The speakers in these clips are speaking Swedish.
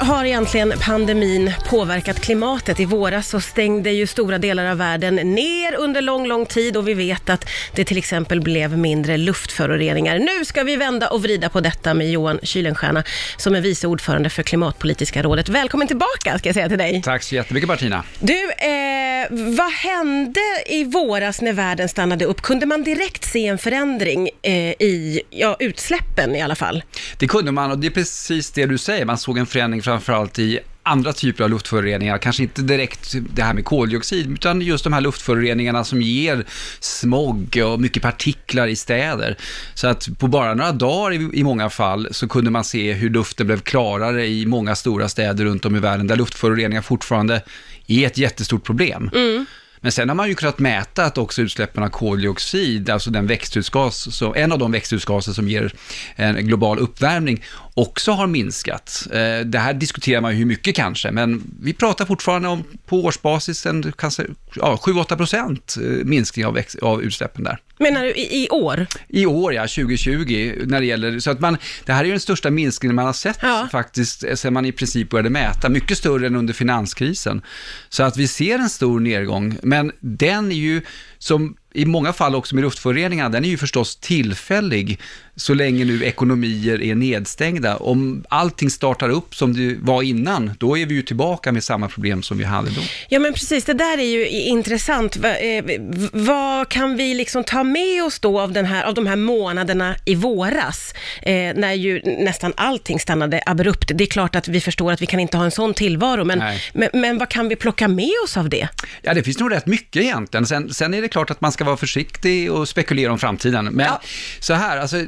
har egentligen pandemin påverkat klimatet? I våras så stängde ju stora delar av världen ner under lång, lång tid och vi vet att det till exempel blev mindre luftföroreningar. Nu ska vi vända och vrida på detta med Johan Kuylenstierna som är vice ordförande för Klimatpolitiska rådet. Välkommen tillbaka ska jag säga till dig. Tack så jättemycket Martina. Du, eh, vad hände i våras när världen stannade upp? Kunde man direkt se en förändring eh, i ja, utsläppen i alla fall? Det kunde man och det är precis det du säger. Man såg en förändring framförallt i andra typer av luftföroreningar, kanske inte direkt det här med koldioxid, utan just de här luftföroreningarna som ger smog och mycket partiklar i städer. Så att på bara några dagar i, många fall så kunde man se hur luften blev klarare i många stora städer runt om i världen, där luftföroreningar fortfarande är ett jättestort problem. Mm. Men sen har man ju kunnat mäta att också utsläppen av koldioxid, alltså den växthusgas, så en av de växthusgaser som ger en global uppvärmning, också har minskat. Eh, Det här diskuterar man ju hur mycket kanske, men vi pratar fortfarande om på årsbasis en kanske ja, 7-8 procent eh, minskning av, av utsläppen där. Menar du i, i år? I år, ja, 2020, när det gäller, så att man, det här är ju den största minskningen man har sett Ja. faktiskt, eh, sen man i princip började mäta, mycket större än under finanskrisen. Så att vi ser en stor nedgång, men den är ju, som i många fall också med luftföroreningarna, den är ju förstås tillfällig, så länge nu ekonomier är nedstängda. Om allting startar upp som det var innan, då är vi ju tillbaka med samma problem som vi hade då. Ja men precis, det där är ju intressant. Eh, vad kan vi liksom ta med oss då av, den här, av de här månaderna i våras, eh, när ju nästan allting stannade abrupt. Det är klart att vi förstår att vi kan inte ha en sån tillvaro, men, men, men vad kan vi plocka med oss av det? Ja, det finns nog rätt mycket egentligen. Sen, sen är det klart att man ska vara försiktig och spekulera om framtiden. Men Ja. så här, alltså,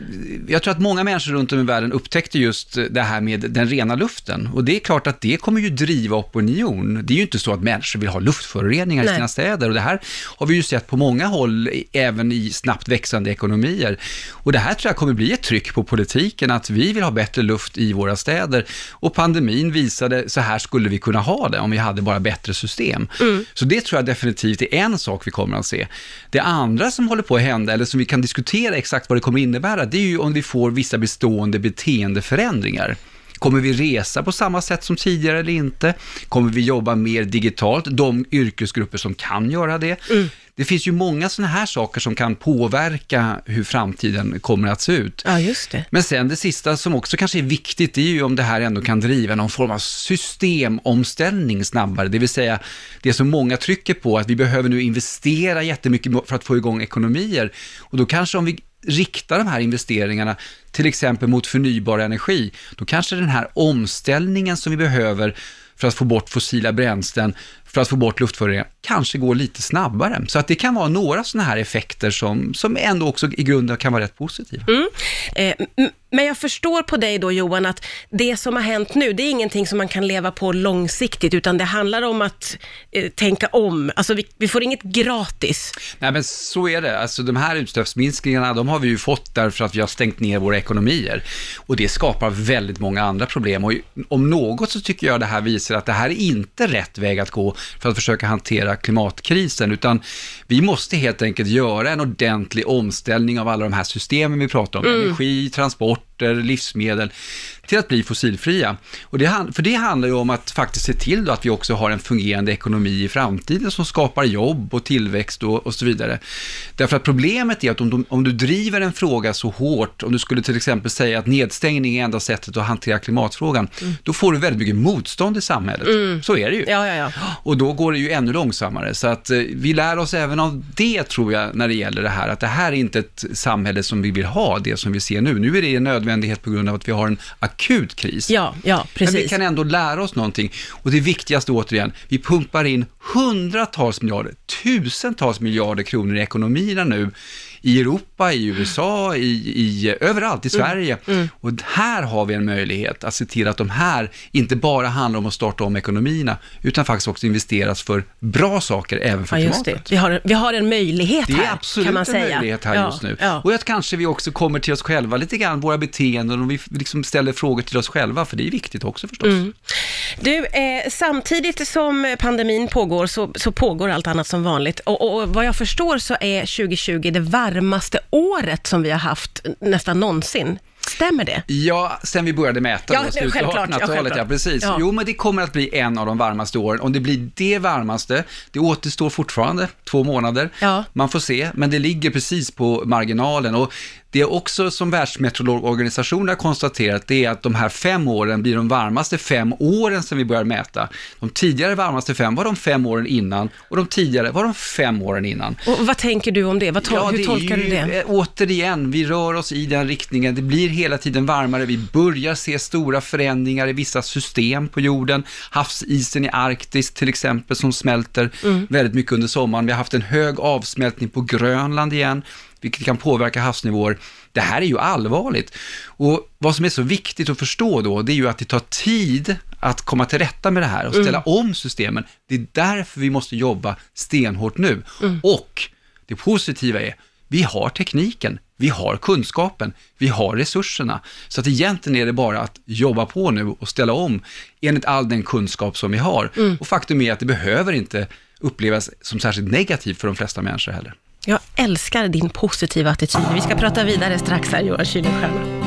jag tror att många människor runt om i världen upptäckte just det här med den rena luften. Och det är klart att det kommer ju driva opinion. Det är ju inte så att människor vill ha luftföroreningar Nej. i sina städer. Och det här har vi ju sett på många håll, även i snabbt växande ekonomier. Och det här tror jag kommer bli ett tryck på politiken, att vi vill ha bättre luft i våra städer. Och pandemin visade, så här skulle vi kunna ha det om vi hade bara bättre system. Så det tror jag definitivt är en sak vi kommer att se. Det andra som håller på att hända, eller som vi kan diskutera exakt vad det kommer innebära, det är ju om vi får vissa bestående beteendeförändringar. Kommer vi resa på samma sätt som tidigare eller inte? Kommer vi jobba mer digitalt? De yrkesgrupper som kan göra det. Mm. Det finns ju många sådana här saker som kan påverka hur framtiden kommer att se ut. Ja, just det. Men sen det sista som också kanske är viktigt, det är ju om det här ändå kan driva någon form av systemomställning snabbare. Det vill säga, det som många trycker på, att vi behöver nu investera jättemycket för att få igång ekonomier. Och då kanske om vi riktar de här investeringarna till exempel mot förnybar energi, då kanske den här omställningen som vi behöver för att få bort fossila bränslen, för att få bort luftföroreningar, kanske går lite snabbare. Så att det kan vara några sådana här effekter som, som ändå också i grunden kan vara rätt positiva. Eh, m- men jag förstår på dig då Johan att det som har hänt nu, det är ingenting som man kan leva på långsiktigt, utan det handlar om att eh, tänka om. Alltså vi, vi får inget gratis. Nej men så är det. Alltså de här utsläppsminskningarna, de har vi ju fått därför att vi har stängt ner våra ekonomier. Och det skapar väldigt många andra problem. Och om något så tycker jag det här visar att det här är inte rätt väg att gå för att försöka hantera klimatkrisen, utan vi måste helt enkelt göra en ordentlig omställning av alla de här systemen vi pratar om. Energi, transporter, livsmedel, till att bli fossilfria. Och det, för det handlar ju om att faktiskt se till då att vi också har en fungerande ekonomi i framtiden som skapar jobb och tillväxt och, och så vidare. Därför att problemet är att om du, om du driver en fråga så hårt, om du skulle till exempel säga att nedstängning är enda sättet att hantera klimatfrågan, då får du väldigt mycket motstånd i samhället. Så är det ju. Ja, ja, ja. Och då går det ju ännu långsammare. Så att eh, vi lär oss även av det, tror jag, när det gäller det här. Att det här är inte ett samhälle som vi vill ha, det som vi ser nu. Nu är det en nödvändighet på grund av att vi har en akut kris. Ja, ja, Men precis. vi kan ändå lära oss någonting. Och det viktigaste återigen, vi pumpar in hundratals miljarder, tusentals miljarder kronor i ekonomierna nu. I Europa, i USA, i, i, överallt i Sverige. Och här har vi en möjlighet att se till att de här inte bara handlar om att starta om ekonomierna, utan faktiskt också investeras för bra saker även för Ja, klimatet. det. Vi har, vi har en möjlighet Det är här, absolut kan man en säga. möjlighet här ja, just nu. Ja. Och att kanske vi också kommer till oss själva lite grann, våra beteenden, och vi liksom ställer frågor till oss själva, för det är viktigt också förstås. Mm. Du, eh, samtidigt som pandemin pågår så, så pågår allt annat som vanligt. Och, och vad jag förstår så är 2020 det varmaste året som vi har haft nästan någonsin. Stämmer det? Ja, sen vi började mäta Ja, då, slutet av självklart, ja, 1800-talet, ja, precis. Ja. Jo, men det kommer att bli en av de varmaste åren. Om det blir det varmaste, det återstår fortfarande två månader. Ja. Man får se, men det ligger precis på marginalen. Och det är också som Världsmeteorologorganisationen har konstaterat, det är att de här fem åren blir de varmaste fem åren som vi börjar mäta. De tidigare varmaste fem var de fem åren innan och de tidigare var de fem åren innan. Och vad tänker du om det? Vad tol- hur det är tolkar du ju, det? eh, Återigen, vi rör oss i den riktningen. Det blir hela tiden varmare. Vi börjar se stora förändringar i vissa system på jorden. Havsisen i Arktis till exempel som smälter Mm. väldigt mycket under sommaren. Vi har haft en hög avsmältning på Grönland igen, vilket kan påverka havsnivåer. Det här är ju allvarligt. Och vad som är så viktigt att förstå då, det är ju att det tar tid att komma till rätta med det här och ställa om systemen. Det är därför vi måste jobba stenhårt nu. Och det positiva är, vi har tekniken, vi har kunskapen, vi har resurserna. Så att egentligen är det bara att jobba på nu och ställa om enligt all den kunskap som vi har. Och faktum är att det behöver inte upplevas som särskilt negativt för de flesta människor heller. Jag älskar din positiva attityd. Vi ska prata vidare strax här, Johan Kylenstierna.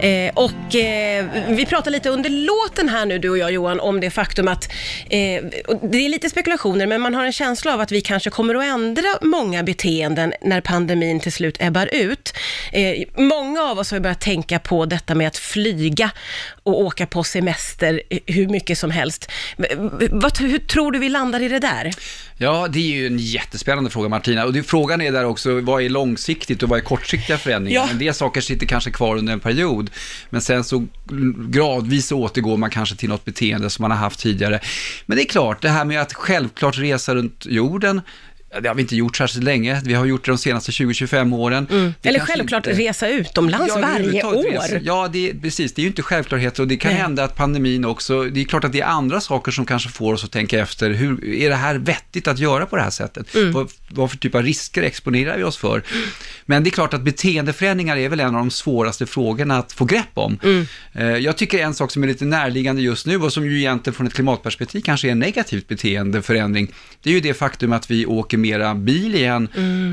Eh, och eh, vi pratar lite under låten här nu, du och jag Johan, om det faktum att eh, det är lite spekulationer, men man har en känsla av att vi kanske kommer att ändra många beteenden när pandemin till slut ebbar ut. Eh, många av oss har börjat tänka på detta med att flyga och åka på semester eh, hur mycket som helst. Vad, hur tror du vi landar i det där? Ja, det är ju en jättespännande fråga Martina. Och det, frågan är där också, vad är långsiktigt och vad är kortsiktiga förändringar? Ja. En del saker sitter kanske kvar under en period, men sen så gradvis återgår man kanske till något beteende som man har haft tidigare. Men det är klart, det här med att självklart resa runt jorden, det har vi inte gjort särskilt länge. Vi har gjort det de senaste 20-25 åren. Det Eller självklart inte- resa utomlands Ja, varje år. resa. Ja, det är, precis. Det är ju inte självklarheter och det kan Nej. hända att pandemin också, det är klart att det är andra saker som kanske får oss att tänka efter, hur är det här vettigt att göra på det här sättet? Mm. Vad, vad för typ av risker exponerar vi oss för? Men det är klart att beteendeförändringar är väl en av de svåraste frågorna att få grepp om. Mm. Eh, Jag tycker en sak som är lite närliggande just nu och som ju egentligen från ett klimatperspektiv kanske är en negativt beteendeförändring, det är ju det faktum att vi åker mera bil igen.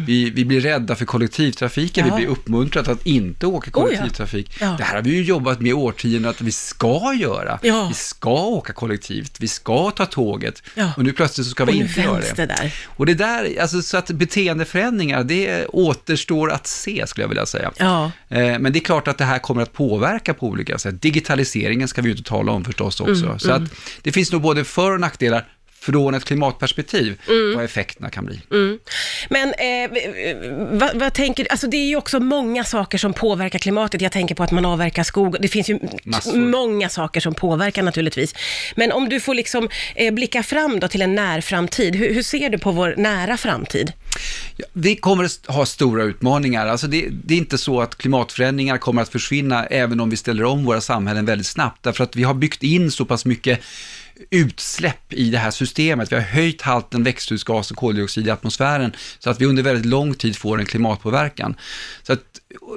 Vi, vi blir rädda för kollektivtrafiken, Mm. Ja. vi blir uppmuntrade att inte åka Oh ja. kollektivtrafik. Ja. Det här har vi ju jobbat med i årtionden att vi ska göra. Vi ska åka kollektivt, vi ska ta tåget och nu plötsligt så ska Och vi inte göra det. det. Och det där, alltså så att beteendeförändringar, det återstår att se skulle jag vilja säga. Eh, Men det är klart att det här kommer att påverka på olika sätt. Digitaliseringen ska vi ju inte tala om förstås också. Mm, så att det finns nog både för och nackdelar från ett klimatperspektiv, Mm. vad effekterna kan bli. Men eh, vad, vad tänker alltså det är ju också många saker som påverkar klimatet. Jag tänker på att man avverkar skog. Det finns ju Massor. många saker som påverkar naturligtvis. Men om du får liksom eh, blicka fram då till en närframtid, hur, hur ser du på vår nära framtid? Ja, vi kommer att ha stora utmaningar. Alltså det, det är inte så att klimatförändringar kommer att försvinna även om vi ställer om våra samhällen väldigt snabbt. Därför att vi har byggt in så pass mycket utsläpp i det här systemet. Vi har höjt halten växthusgas och koldioxid i atmosfären så att vi under väldigt lång tid får en klimatpåverkan. Så att,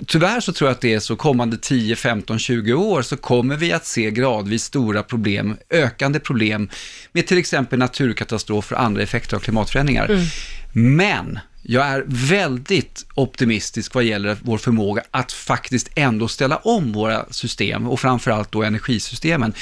tyvärr så tror jag att det är så kommande 10, 15, 20 år så kommer vi att se gradvis stora problem, ökande problem med till exempel naturkatastrofer och andra effekter av klimatförändringar. Men jag är väldigt optimistisk vad gäller vår förmåga att faktiskt ändå ställa om våra system och framförallt då energisystemen.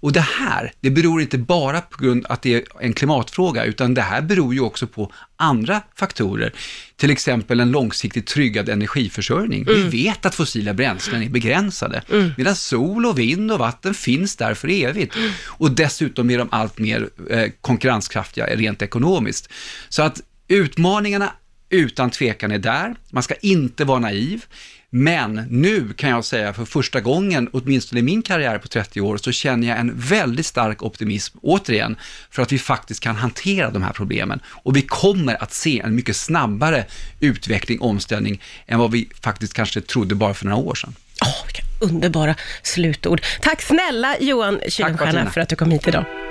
Och det här, det beror inte bara på grund att det är en klimatfråga, utan det här beror ju också på andra faktorer. Till exempel en långsiktigt tryggad energiförsörjning. Vi vet att fossila bränslen är begränsade, medan sol och vind och vatten finns där för evigt. Och dessutom är de allt mer eh, konkurrenskraftiga rent ekonomiskt. Så att utmaningarna utan tvekan är där. Man ska inte vara naiv. Men nu kan jag säga för första gången, åtminstone i min karriär på 30 år, så känner jag en väldigt stark optimism, återigen, för att vi faktiskt kan hantera de här problemen. Och vi kommer att se en mycket snabbare utveckling, omställning, än vad vi faktiskt kanske trodde bara för några år sedan. Åh, vilka underbara slutord. Tack snälla Johan Kuylenstierna Martina. för att du kom hit idag.